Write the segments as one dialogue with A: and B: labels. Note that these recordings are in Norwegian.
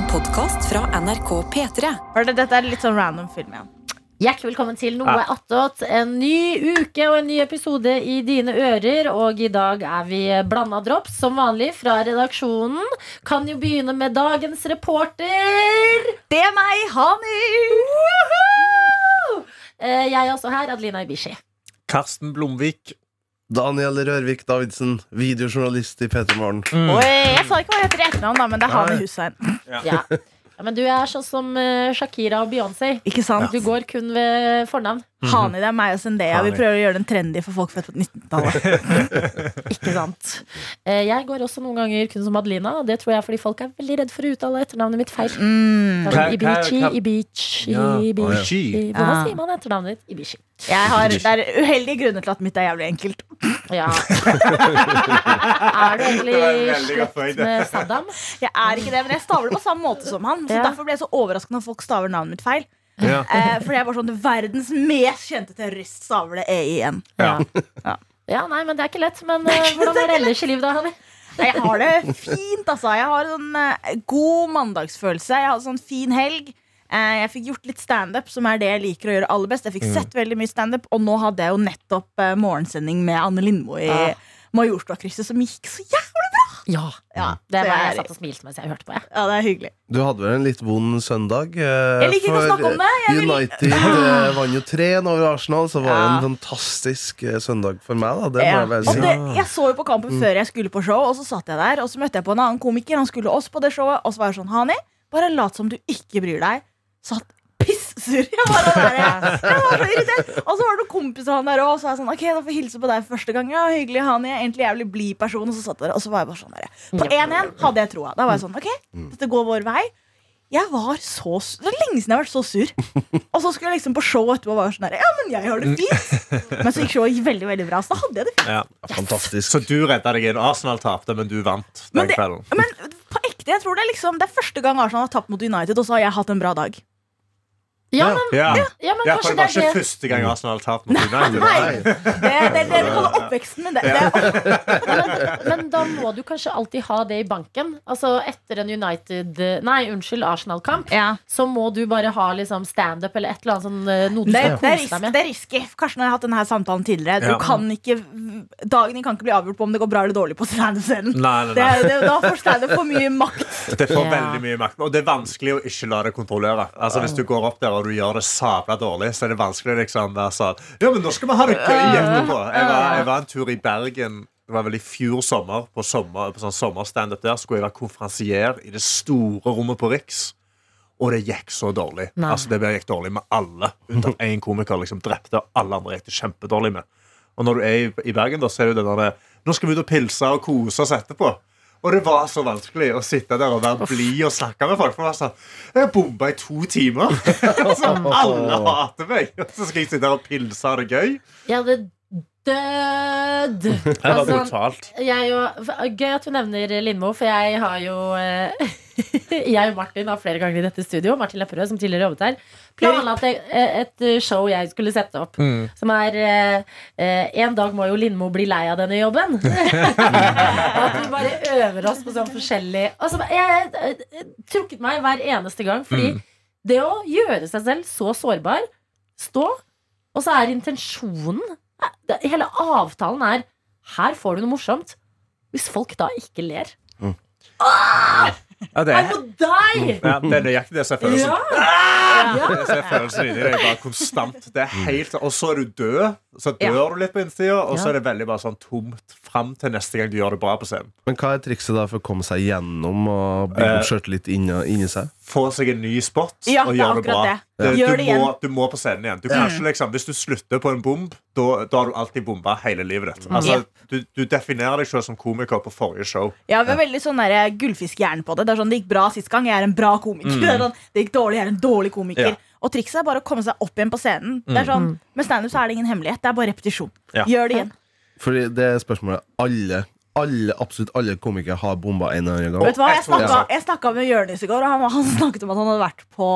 A: En podkast fra NRK P3.
B: Hør Dette er litt sånn random film igjen.
C: Hjertelig velkommen til Noe attåt. En ny uke og en ny episode i dine ører. Og i dag er vi blanda drops, som vanlig, fra redaksjonen. Kan jo begynne med dagens reporter.
B: Det er meg, Hani!
C: Eh, Jeg er også her, Adelina Ibishi.
D: Karsten Blomvik.
E: Daniel Rørvik Davidsen, videojournalist i P3 Morgen.
B: Oi, jeg sa ikke hva jeg heter i etternavn, da, men det er Hani Hussein.
C: Ja. ja, Men du er sånn som eh, Shakira og Beyoncé.
B: Ikke sant?
C: Du går kun ved fornavn.
B: Hani, det er meg og Zendaya. Vi prøver å gjøre den trendy for folk født på 1900-tallet.
C: Ikke sant? Eh, Jeg går også noen ganger kun som Adelina. Og det tror jeg er fordi folk er veldig redd for å uttale etternavnet mitt feil.
B: Mm.
C: Ibichi, Ibichi, Ibichi. Hvordan sier man etternavnet ditt? Ibichi.
B: Jeg har, det er uheldige grunner til at mitt er jævlig enkelt.
C: Ja. er du egentlig
D: Det
C: slekt med Saddam?
B: Jeg er ikke det, men jeg staver det på samme måte som han. Så
C: Ja.
B: Derfor ble jeg så overrasket når folk staver navnet mitt feil.
D: Ja.
B: Eh, fordi jeg var sånn sånn Verdens mest kjente terrorist staver det EIN.
C: Ja.
B: Ja.
C: ja, nei, men det er ikke lett. Men uh, hvordan er det ellers i livet, da?
B: Jeg har det fint, altså. Jeg har sånn uh, god mandagsfølelse. Jeg har sånn fin helg. Eh, jeg fikk gjort litt standup, som er det jeg liker å gjøre aller best. Jeg fikk sett veldig mye standup, og nå hadde jeg jo nettopp eh, morgensending med Anne Lindmo i
C: ja.
B: Majorstua-krysset, som gikk så jævlig
C: Ja.
B: Ja,
C: Det var jeg satt og smilte mens jeg hørte på. Ja.
B: Ja, det er hyggelig.
E: Du hadde vel en litt vond søndag? eh,
B: Jeg liker ikke å snakke om det. Jeg vil-
E: United eh, vant jo 3-1 over Arsenal, så var det
B: Ja.
E: en fantastisk søndag for meg. Da. Det må jeg bare
B: Og
E: si.
B: det, jeg så jo på kampen før jeg skulle på show, og så satt jeg der, og så møtte jeg på en annen komiker. Han skulle også på det showet, og så var jeg sånn Hani, bare lat som du ikke bryr deg. Satt pissur. Jeg var, sånn der, jeg var så irritert. Og så var det noen kompiser han der òg, og så var jeg sånn Ok, da får jeg hilse på deg første gang. Ja, hyggelig, han er egentlig jævlig blid person. Og så satt jeg der, og så var jeg bare sånn der. På 1-1 hadde jeg troa. Da var jeg sånn Ok, dette går vår vei. Jeg var så sur. Det er lenge siden jeg har vært så sur. Og så skulle jeg liksom på show etterpå og var sånn der, Ja, men jeg har det fint. Men så gikk showet veldig, veldig bra. Så da hadde jeg det fint.
D: Ja.
E: Fantastisk.
D: Så du redda deg inn. Arsenal tapte, men du vant
B: Men det-
D: kvelden.
B: Men på ekte, jeg tror det er liksom Det er første gang Arsenal har tapt mot United, og så har jeg hatt en bra dag.
C: Ja, men,
D: Ja.
C: ja, men
D: Ja,
C: kanskje
D: det var
C: det
D: ikke
C: er det.
D: første gang Arsenal har tapt mot United.
B: Nei, det, det er det vi kaller oppveksten min. Det, det er,
C: Men da må du kanskje alltid ha det i banken. Altså Etter en United Nei, unnskyld, Arsenal-kamp.
B: ja.
C: Så må du bare ha liksom standup eller et eller annet sånn eh, noe du
B: det,
C: skal
B: er
C: kose deg med.
B: det er risky. Karsten har hatt denne samtalen tidligere. Du
D: Ja.
B: kan ikke, dagen din kan ikke bli avgjort på om det går bra eller dårlig på standup-scenen. Det, er- det, da får standup for mye makt.
D: Det får
C: Ja.
D: veldig mye makt. Og det er vanskelig å ikke la det kontrollere. Altså Hvis du går opp der og du gjør det sabla dårlig, så er det vanskelig å liksom være sånn Ja, men nå skal vi ha det gøy etterpå. Jeg var, jeg var en tur i Bergen. Det var vel i fjor sommer, på, sommer, på sånn sommerstandup der. Skulle jeg være konferansier i det store rommet på Riks. Og det gikk så dårlig.
C: Nei.
D: Altså Det gikk dårlig med alle. Unntatt én komiker liksom drepte, og alle andre gikk det kjempedårlig med. Og når du er i, i Bergen, da, så er det jo det der Nå skal vi ut og pilse og kose oss etterpå. Og det var så vanskelig å sitte der og være blid og snakke med folk. For det var sånn, Jeg bomba i to timer. så alle hater meg. Og så skal jeg sitte der og pilse og ha det gøy.
C: Jeg hadde
D: var
C: Altså,
D: brutalt.
C: jeg og, gøy at du nevner Lindmo, for jeg har jo eh, Jeg og Martin har flere ganger i dette studio Martin Lepperød, som tidligere jobbet her, planlagt et, et show jeg skulle sette opp. Som er eh, En dag må jo Lindmo bli lei av denne jobben. at vi bare øver oss på sånn forskjellig altså, Jeg har trukket meg hver eneste gang, fordi det å gjøre seg selv så sårbar, stå, og så er intensjonen det- Hele avtalen er her får du noe morsomt. Hvis folk da ikke ler.
D: Ja, det, er,
C: på deg!
D: ja, det er nøyaktig det som er følelsen.
C: Ja.
D: Det er følelsen inni deg bare konstant. Det er helt, Og så er du død. Så dør
B: Ja.
D: du litt på innsida, og så er det veldig bare sånn tomt fram til neste gang du gjør det bra på scenen.
E: Men hva er trikset da for å komme seg gjennom og bygge
D: Eh,
E: opp sjøltillit inni, inni seg?
D: Få seg en ny spot
B: Ja,
D: og
B: det
D: gjøre det bra.
B: det.
D: Du,
B: Gjør
D: du,
B: det igjen.
D: må, du må på scenen igjen. Du kan ikke liksom, hvis du slutter på en bomb, da, da har du alltid bomba hele livet ditt. Altså, du, du definerer deg selv som komiker på forrige show.
B: Ja, vi har veldig sånn der gullfiskhjerne på det. Det er sånn, det gikk bra sist gang, jeg er en bra komiker. Det, er sånn, det gikk dårlig, jeg er en dårlig komiker.
D: Ja.
B: Og trikset er bare å komme seg opp igjen på scenen. Det er sånn, Med standup så er det ingen hemmelighet. Det er bare repetisjon.
D: Ja.
B: Gjør det igjen.
E: Fordi det er spørsmålet alle, alle, absolutt alle komikere har bomba en eller annen gang.
B: Vet du hva, Jeg
D: jeg
B: snakka, jeg snakka med Jonis i går, og han, han snakket om at han hadde vært på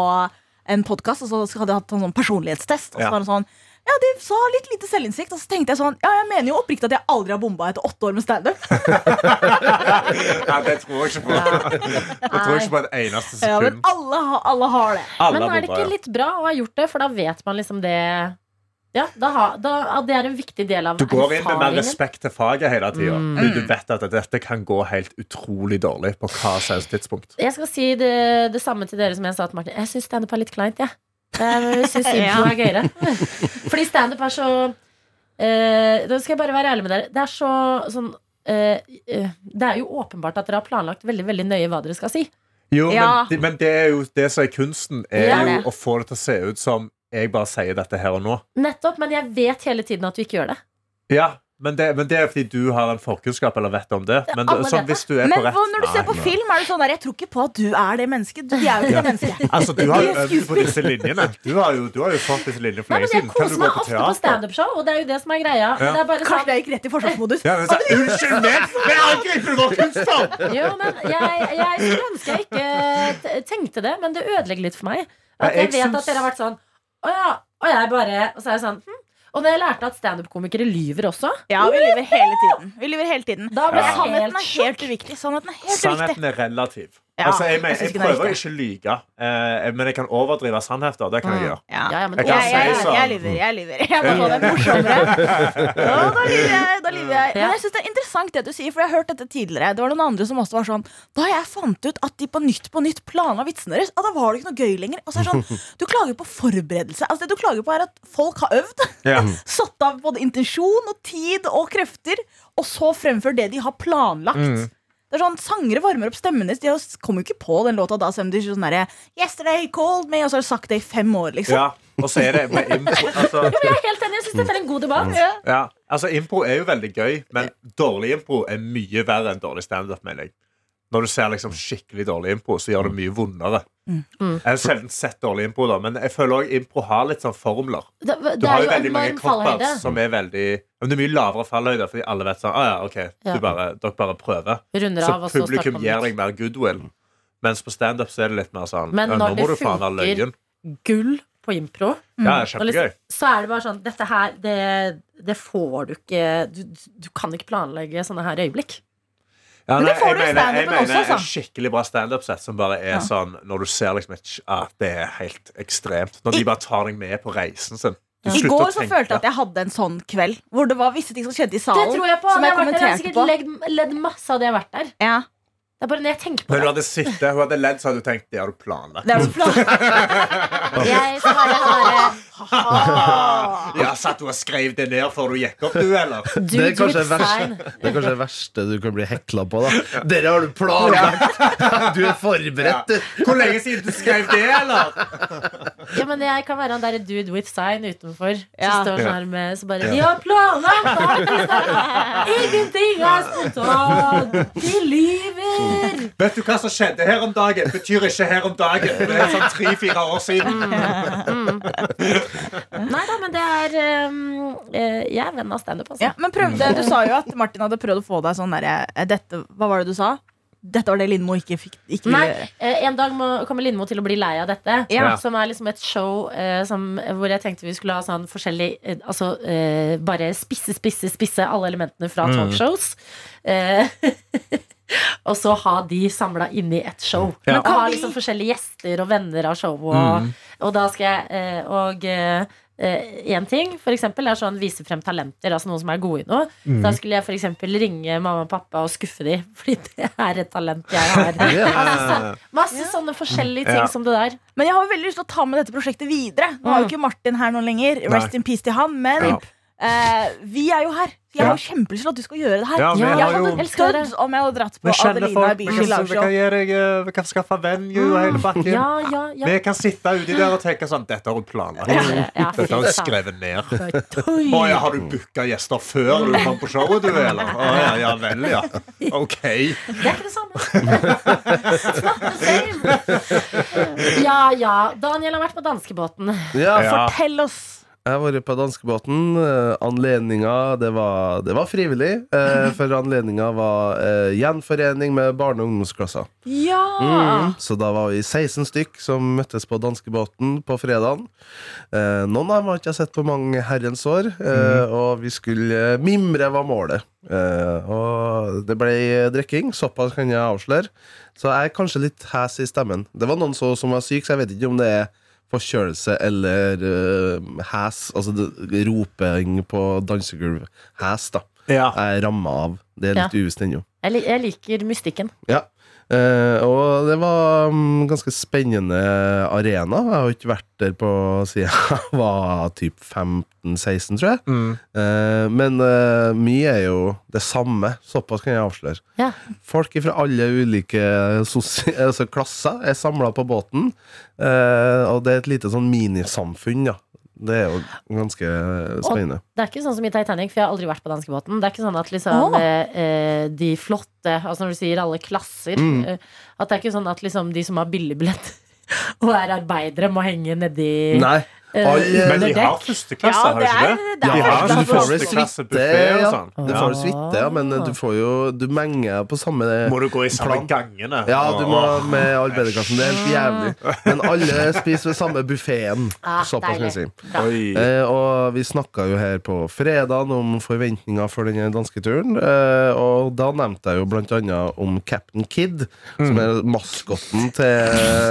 B: en podkast, og så hadde jeg hatt en sånn personlighetstest. Og så var han sånn Ja, De sa litt lite selvinnsikt. Og så tenkte jeg sånn Ja, jeg mener jo oppriktig at jeg aldri har bomba etter åtte år med standup.
D: Ja, det tror jeg ikke på. Det tror jeg ikke på et eneste sekund.
B: Ja, men alle, har- alle har det.
D: Alle
C: Men er det ikke
D: ja.
C: litt bra å ha gjort det, for da vet man liksom det Ja, da, ha- da, det er en viktig del av
D: Du går inn med mer respekt til faget hele tida.
C: Mm.
D: Du vet at dette kan gå helt utrolig dårlig på hva som helst tidspunkt.
C: Jeg skal si det, det samme til dere som jeg sa til Martin. Jeg syns standup er litt kleint, jeg. Jeg syns impro er gøyere. Fordi standup er så eh, Da skal jeg bare være ærlig med dere. Det er så sånn eh, eh, Det er jo åpenbart at dere har planlagt veldig veldig nøye hva dere skal si.
D: Jo,
B: Ja.
D: men, men det er jo det som er kunsten, er
C: Ja,
D: jo
B: det.
D: å få det til å se ut som jeg bare sier dette her og nå.
C: Nettopp, men jeg vet hele tiden at du ikke gjør det.
D: Ja, men det, men det er fordi du har en forkunnskap eller vet om det. Men
C: det,
D: sånn, hvis du er
B: Men
D: på rett
B: når du ser på film, er det sånn der Jeg tror ikke på at du er det mennesket. Du er jo ikke det mennesket.
D: Altså, du har jo øvd på disse linjene. Du har jo, du har jo fått disse linjene for lenge siden. Jeg
C: koser meg ofte på standup-show, og det er jo det som er greia. Men det er bare
B: Kanskje
C: sånn
B: jeg gikk rett i forsvarsmodus.
D: Ja, men så, Unnskyld meg! Men jeg angriper vår kunstner!
C: Jo, men jeg, jeg skulle ønske jeg ikke tenkte det, men det ødelegger litt for meg. At jeg
D: jeg
C: vet at dere har vært sånn Å ja. Og jeg bare Og så er jeg sånn hm. Og da jeg lærte at standup-komikere lyver også,
B: Ja, vi lyver hele tiden. Vi lyver hele tiden.
C: da ble
D: Ja.
B: Sannheten
C: helt
B: er helt uviktig. Sannheten er helt.
D: Sannheten er relativ.
B: Ja,
D: altså, jeg,
B: jeg
D: jeg
B: er
D: prøver ikke å lyge, eh, men jeg kan overdrive sannheter. Det kan jeg gjøre.
B: Ja.
C: Ja,
D: Jeg
B: Jeg,
D: kan
B: jeg,
D: si
B: jeg,
D: sånn.
B: jeg lyver. Jeg lyver. Jeg må få det morsommere. Ja, da lyver jeg. Da lyver jeg. Men jeg synes det er interessant det du sier, for jeg har hørt dette tidligere. Det var noen andre som også var sånn Da jeg fant ut at de på Nytt på Nytt planla vitsene deres, da var det ikke noe gøy lenger. Og så er det sånn, Du klager på forberedelse. Altså, det du klager på, er at folk har øvd.
D: Ja.
B: Satt av både intensjon og tid og krefter, og så fremfør det de har planlagt.
D: Mm.
B: Det er sånn, Sangere varmer opp stemmen deres. De kommer jo ikke på den låta da. Selv om de sånn derre Yesterday called me, og så har de sagt det i fem år, liksom.
D: Ja, og så er det med impro altså,
C: Jeg er helt enig, jeg syns dette er en god debatt.
D: ja, altså, impro er jo veldig gøy, men dårlig impro er mye verre enn dårlig standup. Når du ser liksom skikkelig dårlig impro, så gjør det mye vondere.
C: Mm.
D: Jeg har sjelden sett dårlig impro, da, men jeg føler også impro har litt sånn formler.
C: Det,
D: Du har jo
C: jo
D: veldig mange cop-outs som er veldig men Det er mye lavere fallhøyde, fordi alle vet sånn ah, ja, ok,
C: Ja.
D: du bare, dere bare prøver.
C: Runder
D: Så publikum gir deg mer goodwill. Mens på standup så er det litt mer sånn
C: Men når
D: Nå
C: det
D: må du faen være
C: funker-
D: løyen.
C: Gull på impro.
D: Ja, kjempegøy.
C: liksom, så er det bare sånn Dette her, det, det får du ikke du, du kan ikke planlegge sånne her øyeblikk.
D: Ja,
B: Men det
D: nei,
B: får
D: jeg
B: du i
D: også jeg
B: standupen
D: mener en
B: altså.
D: skikkelig bra standup-sett som bare er
B: Ja.
D: sånn når du ser liksom et, at det er helt ekstremt. Når de bare tar deg med på reisen sin. Du
B: I går så følte jeg at jeg hadde en sånn kveld hvor det var visse ting som skjedde i salen.
C: Det tror jeg på.
B: Som
C: jeg,
B: jeg
C: har på. jeg har sikkert ledd masse av det jeg har vært der.
B: Ja,
C: Det er bare når jeg tenker på
D: det. Hun
C: det.
D: hadde sittet, hun hadde ledd, så hadde hun tenkt det har du planlagt.
B: det er så flott.
C: Jeg har være han
D: Ja, Satt du og skrev det ned før du gikk opp, du, eller?
C: Du,
E: Det er kanskje det verste, det er kanskje det verste du kan bli hekla på. da Dere har du planlagt! Du er forberedt, du.
D: Hvor lenge siden du skrev det, eller?
C: Ja, men jeg kan være han derre dude with sign utenfor.
B: Ja.
C: Som står sånn her med Så bare Ja, har planlagt! Ingenting er spontant! De lyver!
D: Vet du hva som skjedde her om dagen? Betyr ikke her om dagen. Det er sånn tre-fire år siden.
C: Nei da, men det er um, eh, Jeg er venn av standup, altså.
B: Ja, men prøvde, Du sa jo at Martin hadde prøvd å få deg sånn derre eh, dette, Hva var det du sa? Dette var det Lindmo ikke fikk ikke
C: Nei,
B: gjøre.
C: eh, En dag må, kommer Lindmo til å bli lei av dette.
B: Ja.
C: Som er liksom et show eh, som, hvor jeg tenkte vi skulle ha sånn forskjellig eh, Altså eh, bare spisse, spisse, spisse alle elementene fra talkshows. Eh, og så ha de samla inni ett show.
D: Ja.
C: Og ha liksom forskjellige gjester og venner av showet. Og, og da skal jeg eh, Og én ting for eksempel, er sånn vise frem talenter, altså noen som er gode i noe. Da skulle jeg for eksempel ringe mamma og pappa og skuffe de, fordi det er et talent jeg har. Altså, masse masse sånne forskjellige ting
D: yeah.
C: som det der.
B: Men jeg har jo veldig lyst til å ta med dette prosjektet videre. Nå har jo ikke Martin her nå lenger. Rest
D: Nei.
B: in peace til han. Men
D: Ja.
B: Eh, vi er jo her. Jeg har kjempelyst til at du skal gjøre det her.
D: Ja,
B: jeg
D: har jo
B: hadde dødd om jeg hadde dratt på
D: Vi kjenner
B: Adelina
D: folk. Vi kan, vi
B: lagshow.
D: kan, gi deg, eh, vi kan skaffe venue og hele bakken.
C: Ja, ja, ja.
D: Vi kan sitte uti der og tenke sånn Dette har hun planlagt.
C: Ja, fy
D: Dette har hun
C: faen.
D: skrevet ned.
C: Oi.
D: Å ja, har du booka gjester før du kom på showet, du, eller? Å ja, ja vel, ja. OK.
C: Det er ikke det samme. It's not the same. Ja, ja. Daniel har vært på danskebåten.
E: Ja,
D: Ja.
B: Fortell oss.
E: Jeg har vært på danskebåten. Eh, Anledninga det var, det var frivillig. Eh, for anledninga var eh, gjenforening med barne- og ungdomsklasser.
B: Ja!
E: Mm, så da var vi 16 stykk som møttes på danskebåten på fredagen. Eh, noen av dem har ikke jeg sett på mange herrens år, eh, og vi skulle mimre var målet. Eh, og det ble drikking, såpass kan jeg avsløre. Så jeg er kanskje litt hes i stemmen. Det var noen så, som var syk, så jeg vet ikke om det er forkjølelse eller uh, hæs, Altså det, roping på dansegulv. hæs, da.
D: Ja.
E: Er ramma av. Det er litt uvisst ennå.
C: Jeg, jeg liker mystikken.
E: Ja. Eh, og det var um, ganske spennende arena. Jeg har ikke vært der på siden jeg var typ 15-16, tror jeg.
D: Mm.
E: Eh, men eh, mye er jo det samme. Såpass kan jeg avsløre.
C: Ja.
E: Folk fra alle ulike altså klasser er samla på båten. eh, og det er et lite sånn minisamfunn, ja. Det er jo ganske spennende.
C: Det er ikke sånn som i Titanic, for jeg har aldri vært på danskebåten. Det er ikke sånn at liksom eh, eh, de flotte, altså når du sier alle klasser
E: Mm.
C: eh, At det er ikke sånn at liksom de som har billigbillett og er arbeidere, må henge nedi
E: Nei,
D: Men de har førsteklasse,
B: Ja,
D: har de ikke
B: er,
D: det?
B: det
D: De
B: er
D: har
E: Ja, du får vel suite,
D: og
E: ja.
D: sånn.
E: Du får suite, ja, men du får jo Du menger på samme
D: Må du gå i samme
E: plan.
D: gangene?
E: Ja, du må med arbeiderklassen. Det er helt jævlig. Men alle spiser ved samme buffeen.
C: Ah,
E: Såpass kan jeg si. Eh, og vi snakka jo her på fredag om forventninger for denne dansketuren. Eh, og da nevnte jeg jo blant annet om Captain Kid, som er maskotten til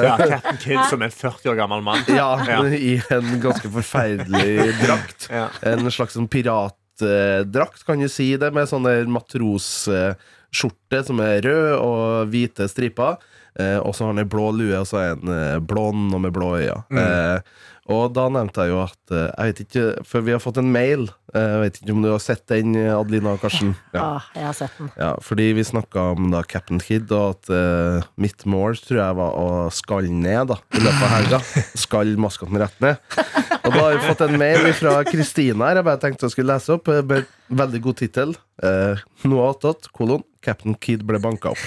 D: Ja, Captain Kid som en 40 år gammel mann.
E: Ja,
D: Ja.
E: i en ganske forferdelig drakt.
D: Ja.
E: En slags sånn piratdrakt, kan du si det, med sånne matrosskjorte som er rød og hvite striper. Eh, og så har han ei blå lue, og så er han eh, blond og med blå øyne. Eh, og da nevnte jeg jo at Jeg vet ikke, For vi har fått en mail. Eh, jeg vet ikke om du har sett den, Adelina og Karsten? Ja.
C: Ah, jeg har sett den.
E: Ja, fordi vi snakka om da Captain Kid, og at uh, mitt mål tror jeg var å skalle ned da, i løpet av helga. Skalle maskoten rett ned. Og da har vi fått en mail fra Kristina her. Jeg bare tenkte jeg skulle lese opp. Eh, Veldig god tittel. Uh, noe attåt, kolon. Captain Kid ble banka opp.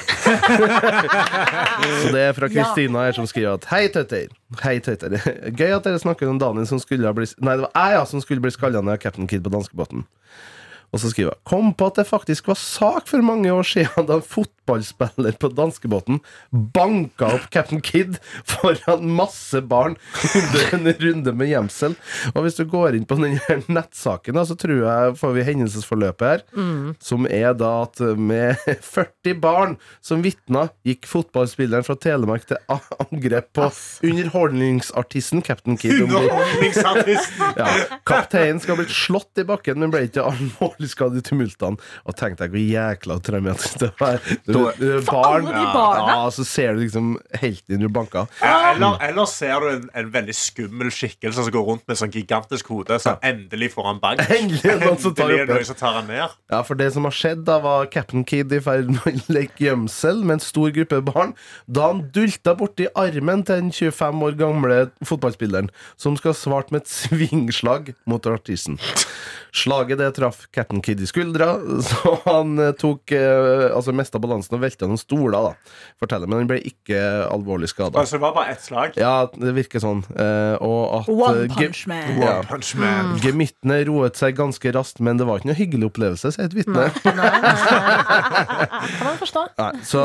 E: Så det er fra Kristina her som skriver at Hei, tøyter. Hei, tøyter. Gøy at dere snakker om Daniel som skulle ha blitt Nei, det var jeg ja, som skulle bli skalla ned av Captain Kid på danskebåten. Og så skriver hun Kom på at det faktisk var sak for mange år siden da en fotballspiller på danskebåten banka opp Captain Kid foran masse barn under en runde med gjemsel. Og hvis du går inn på den her nettsaken, da, så tror jeg får vi hendelsesforløpet her. Som er da at med 40 barn som vitna, gikk fotballspilleren fra Telemark til angrep på underholdningsartisten Captain Kid.
D: Underholdningsartisten.
E: Ja, Kapteinen skal ha blitt slått i bakken, men ble ikke alvorlig skadd i tumultene. Og tenk deg hvor jækla traumatisk det var. Du, du barn,
B: alle de barna.
E: ja, så ser du liksom helten din blir banka.
D: Ja, eller, eller ser du en, en veldig skummel skikkelse som går rundt med sånn gigantisk hode, så endelig får han bank.
E: Endelig er det noen som tar
D: tar han ned.
E: Ja, for det som har skjedd, da var Captain Kid i ferd med å leke gjemsel med en stor gruppe barn da han dulta borti armen til den 25 år gamle fotballspilleren, som skal ha svart med et svingslag mot artisten. Slaget det traff Captain Kid i skuldra, så han eh, tok eh, Altså mista balansen og velta noen stoler, da. Forteller, men han ble ikke alvorlig skada.
D: Altså, det var bare ett slag.
E: Ja, det virker sånn. Eh, og at
B: One
E: eh,
B: punch man.
E: Ja.
D: One Punch Man.
E: Gemyttene roet seg ganske raskt, men det var ikke noe hyggelig opplevelse, sier et vitne.
C: Nei, nei, nei. Kan man forstå.
E: Nei, så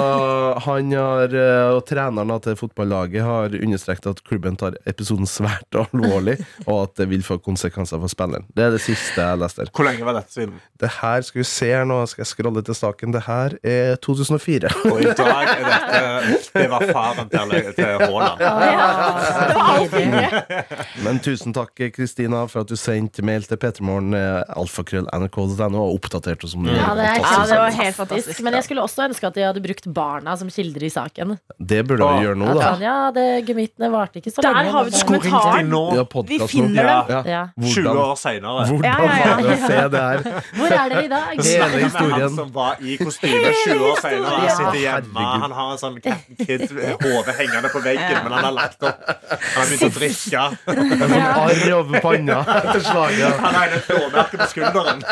E: han har, eh, og treneren da til fotballaget har understreket at klubben tar episoden svært alvorlig, og at det vil få konsekvenser for spilleren. Det er det siste jeg leste her.
D: Hvor lenge var dette siden?
E: Det her skal vi se her nå, skal jeg scrolle til saken. Det her er 2004.
D: Og i dag er dette Det var faren til, til Haaland.
B: Det var altfor.
E: Men tusen takk, Kristina, for at du sendte mail til p3morgen, alfakrøll.nrk.no, og oppdaterte oss om det.
C: Ja, det er
B: Ja, det var helt fantastisk.
C: Men jeg skulle også ønske at de hadde brukt barna som kilder i saken.
E: Det burde vi gjøre nå, da.
C: ja, det gemyttene varte ikke så
B: Der har vi dokumentaren. Vi finner dem.
E: Ja.
C: Ja.
D: 20 år seinere.
E: hvordan
B: Ja, ja, ja.
E: var det å se det her?
C: Hvor er dere i dag?
D: Det er
E: historien.
D: Han som var i kostyme 20 år senere. Han
C: Ja.
D: sitter hjemme. Han har en sånn Captain Kid-hode hengende på veggen, men han har lagt opp. Han har begynt å drikke.
E: En sånn arr over panna etter slaget.
D: Han har et blåmerke på skulderen.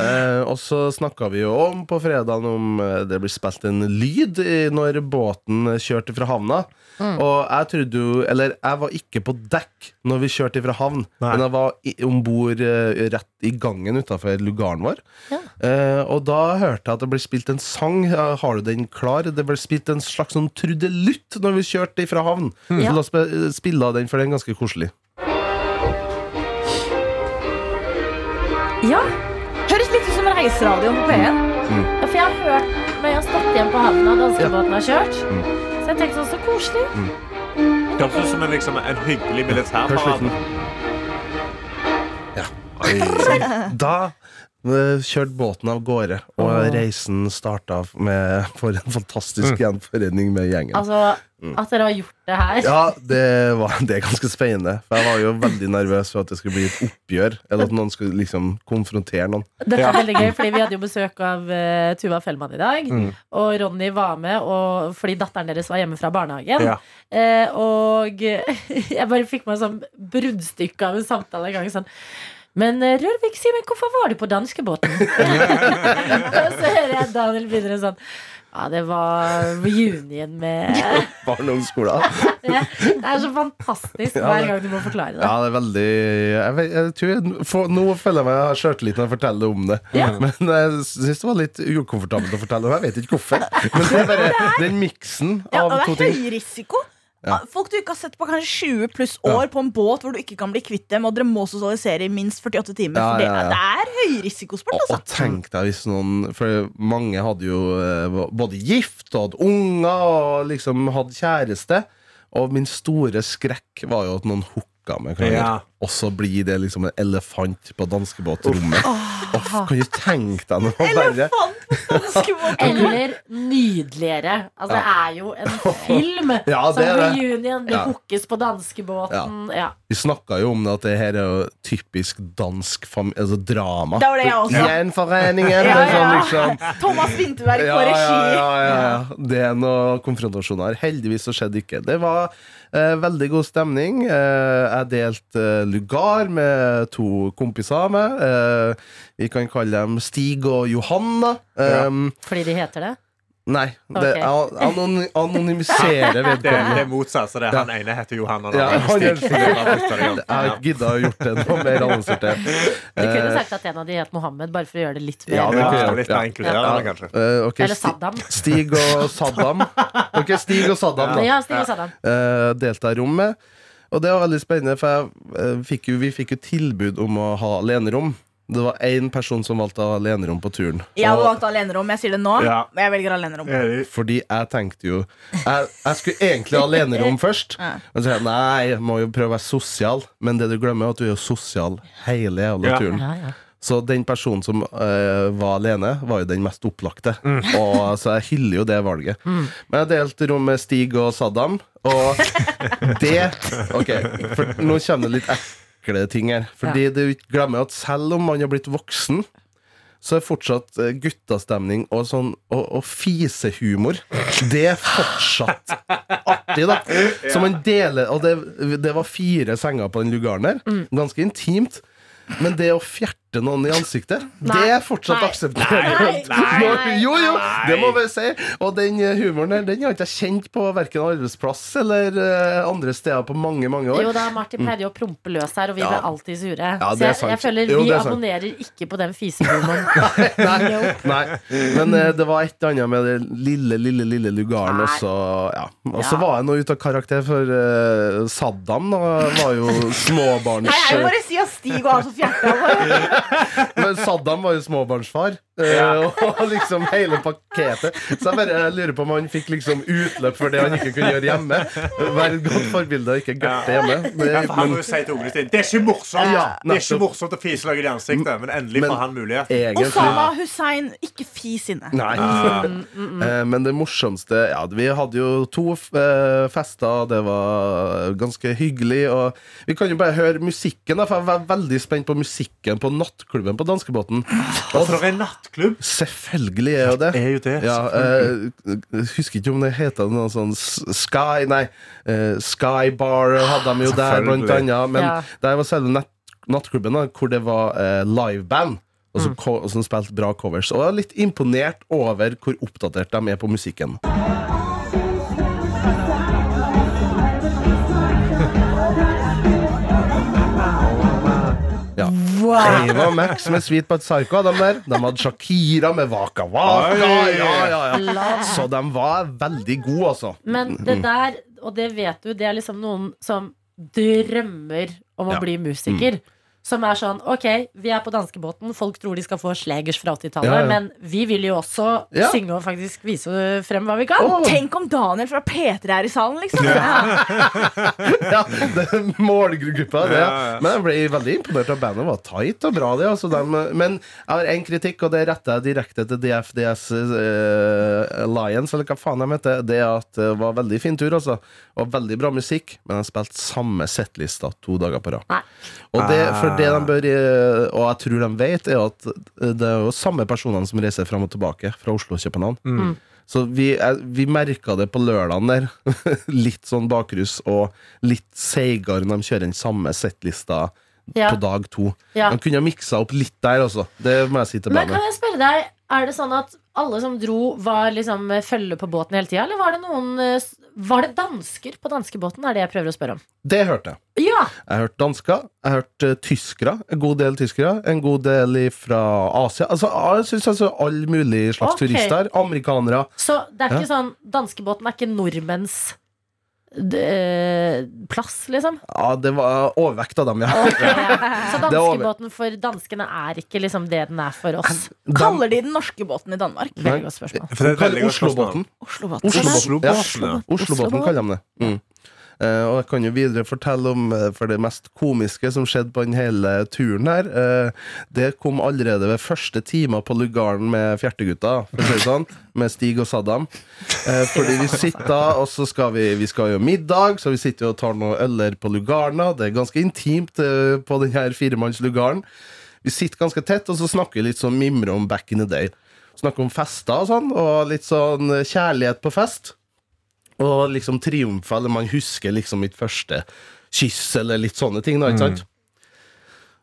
E: Eh, og så snakka vi jo om på fredagen om eh, det blir spilt en lyd når båten kjørte fra havna. Og jeg trodde jo Eller jeg var ikke på dekk når vi kjørte fra havn,
D: Nei.
E: men jeg var om bord uh, rett i gangen utafor lugaren vår.
C: Ja.
E: Uh, og da hørte jeg at det ble spilt en sang. Har du den klar? Det ble spilt en slags sånn trudelutt når vi kjørte fra havn.
C: Mm.
E: Så la oss spille av den, for den er ganske koselig.
C: Ja,
B: Høres litt ut som reiseradioen på P1.
C: Ja, for jeg har hørt når jeg har stått igjen på havna danskebåten har kjørt. Så jeg tenkte også så koselig.
D: Høres ut som en, liksom, en hyggelig militærparade.
E: Ja. Oi. Da kjørte båten av gårde, og
C: oh.
E: reisen starta med, for en fantastisk gjenforening med gjengen.
C: Altså, at dere har gjort det her.
E: Ja, det, var, det er ganske spennende. For jeg var jo veldig nervøs for at det skulle bli et oppgjør, eller at noen skulle liksom konfrontere noen.
C: Dette er veldig gøy, fordi Vi hadde jo besøk av uh, Tuva Fellmann i dag.
E: Mm.
C: Og Ronny var med og, fordi datteren deres var hjemme fra barnehagen.
D: Ja.
C: Uh, og jeg bare fikk meg sånn bruddstykke av en samtale en gang. sånn men Rørvik, si meg, hvorfor var du på danskebåten? og så hører jeg Daniel begynner sånn Ja, det var reunion med
E: Barn og ungskoler.
C: Det er så fantastisk hver gang du må forklare det.
E: Ja, det er veldig Jeg, vet, jeg tror jeg, for, Nå føler jeg meg jeg har sjøltillit når jeg forteller om det.
C: Ja.
E: Men jeg syns det var litt ukomfortabelt å fortelle, og jeg vet ikke hvorfor. Men det er bare den miksen
B: Ja,
E: av
B: og det er høy risiko.
E: Ja.
B: Folk du ikke har sett på kanskje 20 pluss år på en båt hvor du ikke kan bli kvitt dem, og dere må sosialisere i minst 48 timer.
E: Ja,
B: for det,
E: ja, ja.
B: det er høyrisikosport,
E: Og,
B: altså.
E: og tenk deg hvis noen For mange hadde jo eh, både gift og hadde unger og liksom hadde kjæreste. Og min store skrekk var jo at noen hooka med hverandre.
D: Ja.
E: Og så blir det liksom en elefant på danskebåtrommet. Uff, kan du tenke deg noe verre?
C: Eller nydeligere. Altså, det er jo en film
E: Ja,
C: som reunion. det.
E: Ja.
C: på danskebåten. Ja.
E: Vi snakka jo om det at det her er jo typisk dansk altså drama.
B: Det var det jeg også.
E: Gjenforeningen.
B: Ja,
E: er sånn
B: ja.
E: liksom
B: Thomas Vinterberg
E: ja,
B: på
E: ja,
B: regi.
E: ja, ja, ja. Det er noe konfrontasjoner. Heldigvis så skjedde ikke. Det var veldig god stemning. Eh, jeg delte eh, lugar med to kompiser av meg. Eh, vi kan kalle dem Stig og Johanna. Ja.
C: Fordi de heter det.
E: Nei, det
C: okay.
E: an anony anonymiserer
D: Det, det er motsatt. Så det er han ene heter Johan, og
E: Ja,
D: den
E: han
D: andre Stig.
E: Jeg har gidda å gjort det noe mer annonsert.
C: Du kunne
E: Eh,
C: sagt at en av de het Mohammed, bare for å gjøre det litt mer
E: Ja, det
D: Ja,
E: kunne gjort,
D: litt
E: ja.
D: mer inkluderende, kanskje.
E: eh,
C: Eller Saddam.
E: Stig og Saddam. Ok, Stig og Saddam, da.
C: Ja, Stig og Saddam.
E: Uh, delta i rommet. Og det var veldig spennende, for jeg, eh, fikk jo, vi fikk jo tilbud om å ha alenerom. Det var én person som valgte alenerom på turen.
B: Jeg hadde valgt alenerom. Jeg sier det nå,
D: Ja.
B: men jeg velger alenerom.
E: Fordi jeg tenkte jo Jeg, jeg skulle egentlig ha alenerom først.
B: Ja.
E: Men så sa jeg nei, jeg må jo prøve å være sosial. Men det du glemmer, er at du er jo sosial hele jævla
D: Ja.
E: turen.
C: Ja, ja.
E: Så den personen som eh, var alene, var jo den mest opplagte. Og Så jeg hyller jo det valget. Men jeg delte rom med Stig og Saddam, og det Ok, for nå kommer det litt ekle ting her. Fordi du glemmer at selv om man har blitt voksen, så er fortsatt eh, guttastemning og sånn og, og fisehumor Det er fortsatt artig, da. Så man deler Og det, det var fire senger på den lugaren der. Ganske intimt. Men det å fjerte noen i ansiktet,
C: Nei.
E: det er fortsatt akseptabelt. Jo, jo, det må vi si. Og den eh, humoren der, den har ikke jeg kjent på verken arbeidsplass eller eh, andre steder på mange, mange år.
C: Jo da, Martin pleide jo å prompe løs her, og vi
E: Ja.
C: ble alltid sure.
E: Ja,
C: Så
E: det er
C: jeg, jeg føler
E: Jo,
C: vi
E: sant.
C: abonnerer ikke på den fisehumoren.
E: Nei, nei. Men uh, det var et eller annet med det lille, lille lille lugaren.
C: Nei.
E: Og ja. Og så var jeg nå ute av karakter, for uh, Saddam da, var jo småbarns...
B: Nei, jeg må bare si at Stig han som fjerta.
E: Men Saddam var jo småbarnsfar. Eh, og liksom hele pakketet. Så jeg bare lurer på om han fikk liksom utløp for det han ikke kunne gjøre hjemme. Være et godt forbilde og ikke gørte hjemme. Det,
D: Ja, for han må jo si til ungene sine Det er ikke morsomt
E: Ja,
D: Det er ikke morsomt å fise noen i ansiktet, men endelig
E: Men-
D: får han mulighet.
E: egentlig
B: Osama Hussein, ikke fis inne.
E: Nei. Eh, Men det morsomste Ja, vi hadde jo to eh, fester, det var ganske hyggelig. Og vi kan jo bare høre musikken, da, for jeg var veldig spent på musikken på nattklubben på danskebåten.
D: Og for en nattklubb
E: Selvfølgelig er jo det.
D: er jo det.
E: Ja, eh, husker ikke om det heter noe sånn Sky Nei, eh, Sky Bar hadde de jo der, blant annet. Men
C: Ja.
E: der var selve nett, nattklubben, da, hvor det var eh, liveband. Og som, mm. spilte bra covers. Og jeg er litt imponert over hvor oppdatert de er på musikken. Ja. Ava Max med Sweet But Psycho de der. De hadde Shakira med Waka Waka. Ja, ja, ja. Så de var veldig gode, altså.
C: Men det der, og det vet du, det er liksom noen som drømmer om å
E: Ja.
C: bli musiker. Som er sånn, ok, vi er på danskebåten, folk tror de skal få slegers fra 80-tallet,
E: Ja, ja.
C: men vi vil jo også
E: Ja.
C: synge og faktisk vise frem hva vi kan.
E: Oh.
B: Tenk om Daniel fra P3 er i salen, liksom. Ja.
E: Ja, det er målgruppa, det.
D: Ja, ja.
E: Men jeg ble veldig imponert av bandet. var tight og bra, det. Altså, de, men jeg har én kritikk, og det retter jeg direkte til DFDS uh, Lions, eller hva faen de heter. Det er at det var veldig fin tur, altså. Og veldig bra musikk, men de spilte samme settlista to dager på rad. Og det, for det de bør, eh, og jeg tror de vet, er at det er jo samme personene som reiser fram og tilbake fra Oslo og København.
C: Mm.
E: Så vi, eh, vi merka det på lørdagen der. litt sånn bakrus og litt seigere når de kjører den samme settlista
C: Ja.
E: på dag to.
C: Ja.
E: De kunne ha miksa opp litt der også. Det må jeg si til
C: Men kan jeg spørre deg, er det sånn at alle som dro, var liksom eh, følge på båten hele tida, eller var det noen eh, Var det dansker på danskebåten, er det jeg prøver å spørre om?
E: Det hørte jeg.
C: Ja!
E: Jeg har hørt dansker, jeg har hørt eh, tyskere, en god del tyskere, en god del fra Asia. Altså, jeg synes altså all mulig slags
C: okay.
E: turister. Amerikanere.
C: Så det er
E: Ja.
C: ikke sånn Danskebåten er ikke nordmenns plass, liksom?
E: Ja, det var overvekt av dem, ja.
C: Så danskebåten for danskene er ikke liksom det den er for oss?
B: Kaller de den norske båten i Danmark?
C: Veldig godt spørsmål.
D: Er
E: Oslobåten.
B: Oslobåten.
E: Kaller de det. Eh, og jeg kan jo videre fortelle om eh, For det mest komiske som skjedde på den hele turen her, eh, det kom allerede ved første time på lugaren med Fjertegutta, sånn, med Stig og Saddam. Fordi vi sitter, og så skal vi, vi skal jo middag, så vi sitter og tar noen øller på lugaren. Det er ganske intimt på den her firemanns-lugaren. Vi sitter ganske tett, og så snakker vi litt sånn mimre om back in the day. Snakker om fester og sånn, og litt sånn kjærlighet på fest. Og liksom triumfer, eller man husker liksom mitt første kyss, eller litt sånne ting. da, ikke sant?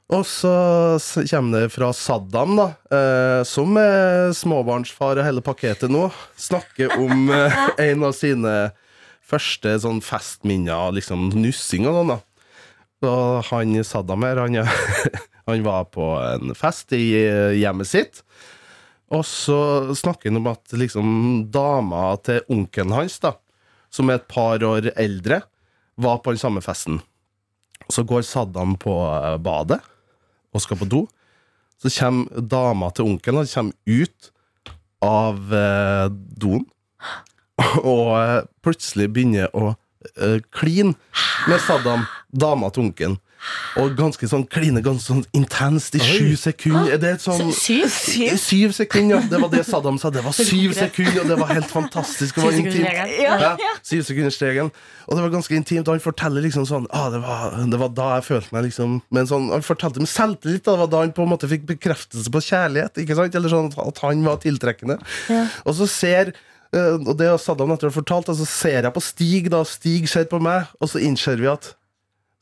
E: Og så kommer det fra Saddam, da, eh, som er småbarnsfar og hele pakketet nå, snakker om eh, en av sine første sånn festminner, liksom nussing og sånn. da. Og han Saddam her, han, han var på en fest i eh, hjemmet sitt. Og så snakker han om at liksom dama til onkelen hans, da, som er et par år eldre, var på den samme festen. Så går Saddam på eh, badet og skal på do. Så kommer dama til onkelen og kommer ut av eh, doen. Og eh, plutselig begynner å kline med Saddam, dama til onkelen. Og ganske sånn kline ganske sånn intenst i sju sekunder. Er det et sånn
C: Syv?
E: Syv sekunder, ja. Det var det Saddam sa. Det var syv sekunder, og det var helt fantastisk. Det var intimt. Ja, Syvsekundersregelen. Og det var ganske intimt. Og han forteller liksom sånn ah, det, var, det var da jeg følte meg liksom Men sånn, Han fortalte med selvtillit. Det var da han på en måte fikk bekreftelse på kjærlighet. Ikke sant? Eller sånn at han var tiltrekkende. Og så ser eh, Og det Saddam ha fortalt, og så ser jeg på Stig, da. Stig ser på meg, og så innser vi at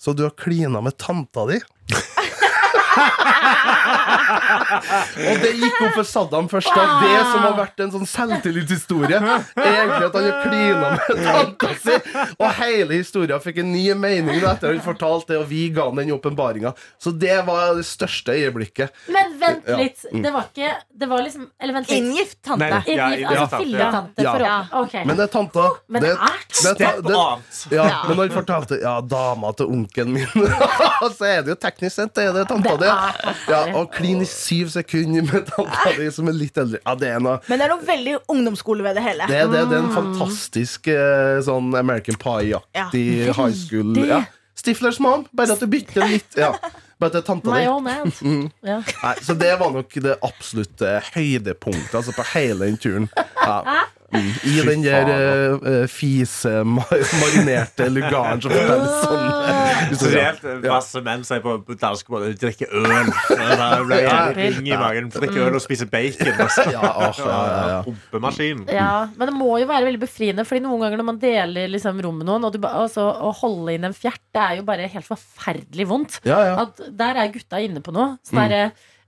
E: Så du har klina med tanta di? Og det gikk opp for Saddam først. Da. Det som har vært en sånn selvtillitshistorie. Egentlig at han har klina med tanta si. Og hele historien fikk en ny mening da, etter han fortalte det, og vi ga han den åpenbaringa. Så det var det største øyeblikket.
C: Men vent
E: Ja.
C: litt. Det var ikke Det var liksom Eller vent litt.
B: Inngift tante.
D: Nei, Ja,
C: Inngift,
D: ja,
C: altså filletante.
E: Ja.
C: for
B: Ja.
C: ok.
E: Men det er tanta.
C: Men
E: det,
C: det er
E: det,
D: Det er annet.
E: ja, Men når han fortalte Ja, dama til onkelen min. så er det jo teknisk sett det er det tanta di. Det. Ja, og klin i syv sekunder med tanta di som er litt eldre. Ja, det er noe
B: Men det er noe veldig ungdomsskole ved det hele.
E: Det, det, det er en fantastisk eh, sånn American Pie-aktig
C: Ja,
E: high school. Ja. Stiflers mom, bare at du bytter litt. Ja. Bare at det er tanta di.
C: Ja.
E: Nei, så det var nok det absolutte høydepunktet altså på hele den turen. Ja. Mm. I den der uh, fise-marinerte lugaren som forteller sånn.
D: Spesielt eh, masse menn sier på på danskebåt de drikker øl. Da jeg ring i magen. Drikker øl og spiser bacon. Pumpemaskin.
C: Ja, men det må jo være veldig befriende, Fordi noen ganger når man deler liksom rom med noen, og du, ba- altså, å holde inn en fjert, det er jo bare helt forferdelig vondt.
E: Ja, ja.
C: At der er gutta inne på noe. Sånn derre,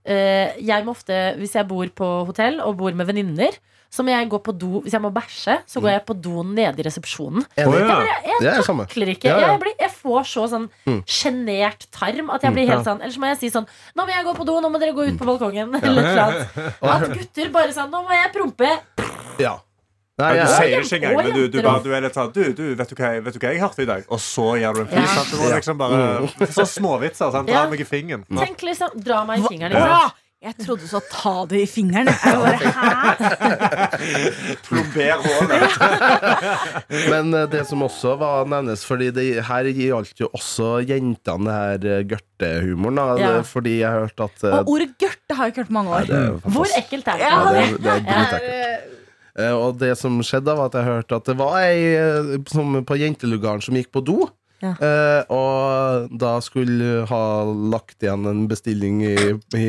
C: uh, jeg må ofte, hvis jeg bor på hotell og bor med venninner, så må jeg gå på do Hvis jeg må bæsje, så går jeg på do nede i resepsjonen.
D: Å, ja.
C: Jeg, jeg
E: er
C: takler ikke.
E: Ja, ja.
C: Jeg, blir, jeg får så sånn sjenert tarm at jeg blir helt sånn Eller så må jeg si sånn Nå må jeg gå på do, nå må dere gå ut på balkongen. Eller et. At gutter bare sånn Nå må jeg prompe.
E: Ja. Nei,
D: Ja, du sier ikke engang, men du, du, bare, du er litt sånn Du, du vet, du hva, jeg- vet du hva jeg hørte i dag? Og så gjør du en fis.
C: Ja.
D: Liksom bare så småvitser. Sant? Dra
C: Ja.
D: meg i fingeren.
C: Tenk liksom Dra meg i fingeren. Liksom.
B: Jeg trodde du sa ta det i fingeren. Jeg bare, Hæ?
D: Plomber håret.
E: men eh, det som også var nevnes, Fordi det her gjaldt jo også jentene, det her eh, gørtehumoren. da,
C: Ja.
E: Fordi jeg hørte at eh,
B: Og ordet gørte har jeg ikke hørt på mange år.
E: er
C: Hvor ekkelt er det?
B: Ja,
E: det, er- det er dritekkelt. Eh, Og det som skjedde, var at jeg hørte at det var ei på jentelugaren som gikk på do.
C: Ja.
E: Eh, og da skulle ha lagt igjen en bestilling i, i,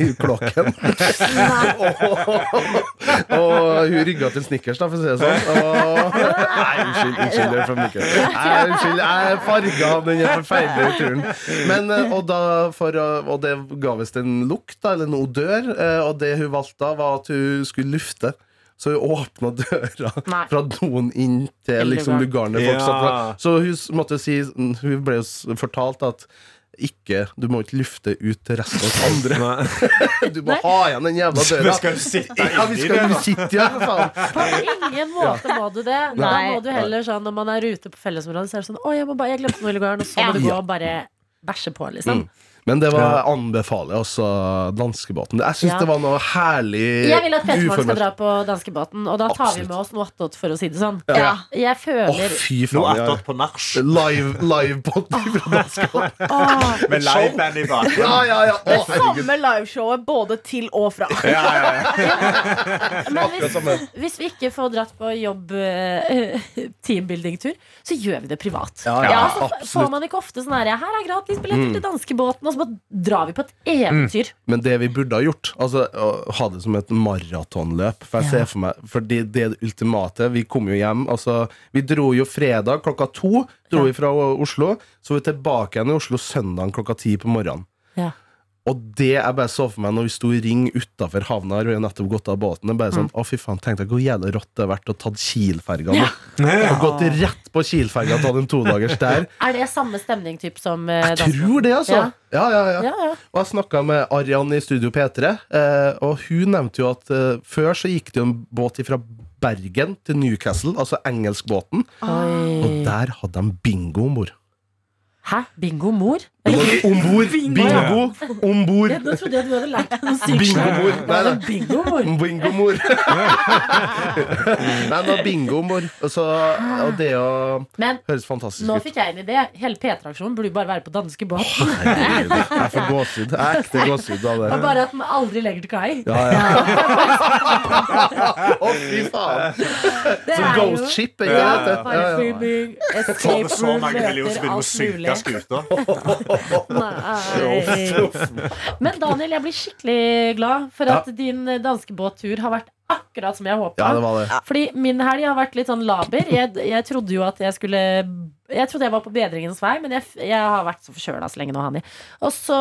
E: i klokken. og, og hun rygga til Snickers, da, for å si det sånn. Og, nei, unnskyld. Unnskyld, det er for mye. Nei, unnskyld, jeg farga den forferdelige turen. Men, eh, og, da, for, og det ga visst en lukt, da, eller en odør. eh, Og det hun valgte da, var at hun skulle lufte. Så hun åpna døra
C: Nei.
E: fra doen inn til liksom,
C: lugaren.
E: lugaren. der folk satt.
D: Ja.
E: Så hun måtte si Hun ble jo fortalt at ikke, du må ikke lufte ut til resten av oss andre. Du må
C: Nei.
E: ha igjen den jævla
D: Vi
E: døra.
D: skal jo sitte
E: Ja, vi skal jo sitte her, faen.
C: På ingen måte må du det. Da må du heller sånn Når man er ute på fellesområdet, så er det sånn Å, jeg, må bare, jeg glemte noe i lugaren, og så må du gå og bare bæsje på, liksom.
E: Men det var jeg anbefaler også danskebåten. Jeg syns
C: Ja.
E: det var noe herlig
C: Jeg vil at Petermann skal dra på danskebåten, og da tar vi med oss noe attåt, for å si det sånn.
B: Ja.
C: Jeg
E: Å,
C: oh,
E: fy
D: Noe
E: faen.
D: attåt på nach.
E: Live, live fra danskebåten.
B: Åh,
D: Med liveband i bakgrunnen.
E: Ja, ja, ja. Å, herregud.
B: Samme liveshowet både til og fra.
D: Ja, ja, ja.
C: Men hvis, hvis vi ikke får dratt på jobb eh, teambuilding-tur, så gjør vi det privat.
E: Ja, ja,
C: så
E: absolutt.
C: får man ikke ofte sånn her Her er gratis billetter mm. til danskebåten, og så bare drar vi på et eventyr.
E: Men det vi burde ha gjort, altså ha det som et maratonløp For jeg
C: Ja.
E: ser for meg For det, det er det ultimate. Vi kom jo hjem altså, Vi dro jo fredag klokka to Dro
C: Ja.
E: vi fra Oslo Så var vi tilbake igjen i Oslo søndag klokka ti på morgenen
C: Ja.
E: Og det jeg bare så for meg når vi sto i ring utenfor havna Og vi nettopp gått av båten bare
C: Mm.
E: sånn, å fy faen, tenkte jeg hvor jævlig rått det har vært Å ta Kielferga nå Og gått rett på Kielferga Tatt en todagers der
C: Er det samme stemning typ som eh,
E: Jeg tror det altså
C: Ja.
E: Ja, ja, ja,
C: Ja, ja.
E: og jeg snakka med Arian i Studio P3, eh, og hun nevnte jo at eh, før så gikk det jo en båt fra Bergen til Newcastle, altså engelskbåten, og der hadde de bingo om bord.
C: Hæ? Bingo mor?
E: Om bord! Bingo om bord!
C: Nå trodde jeg at du hadde lært deg noe sykt.
E: Bingo-mor. Nei, nei.
C: Bingo mor.
E: Bingo-mor. Nei, nå bingo-mor. Og, så- og det å
C: Men
E: høres fantastisk ut.
C: nå fikk jeg en idé. Hele P3-aksjonen burde bare være på danskebåten.
E: båt. Jeg får gåsehud. Ekte gåsehud av det.
C: Og bare at den aldri legger til kai.
E: Ja, ja. Å, fy faen!
C: Det
E: Som Ghost Ship, ikke
C: Ja,
E: Ja, ja.
C: escape room, møter alt
D: synke skuta.
C: Nei. Men Daniel, jeg blir skikkelig glad for at din danskebåttur har vært akkurat som jeg håpa.
E: Ja, det var det.
C: Fordi min helg har vært litt sånn laber. Jeg, jeg trodde jo at jeg skulle Jeg trodde jeg var på bedringens vei, men jeg, jeg har vært så forkjøla så lenge nå, Hanni. Og så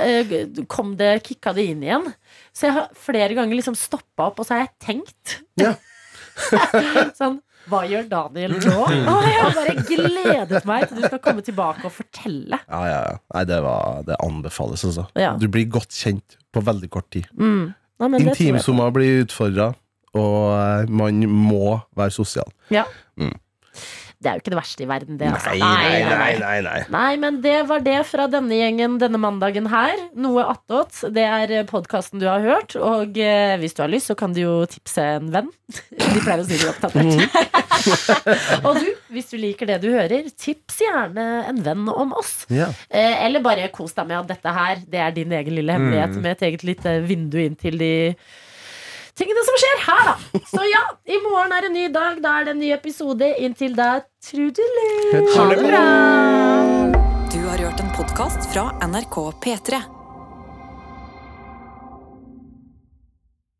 C: eh, kom det, kicka det inn igjen. Så jeg har flere ganger liksom stoppa opp, og så har jeg tenkt.
E: Ja.
C: sånn hva gjør Daniel nå? Å, jeg har bare gledet meg til du skal komme tilbake og fortelle.
E: Ja, ja, ja. Nei, det, var, det anbefales, altså.
C: Ja.
E: Du blir godt kjent på veldig kort tid.
C: Mm.
E: Intimsommer blir utfordra, og eh, man må være sosial.
C: Det er jo ikke det verste i verden, det. Altså.
E: Nei, nei, nei, nei, nei.
C: Men det var det fra denne gjengen denne mandagen her. Noe attåt. Det er podkasten du har hørt. Og eh, hvis du har lyst, så kan du jo tipse en venn. De pleier å si det oppdatert. og du, hvis du liker det du hører, tips gjerne en venn om oss.
E: Ja.
C: Eh, eller bare kos deg med at dette her Det er din egen lille hemmelighet med et eget lite vindu inn til de tingene som skjer her, da. Så ja, i morgen er en ny dag. Da er det en ny episode. Inntil da, Trudelig
E: Ha det
C: bra.
A: Du har hørt en podkast fra NRK P3.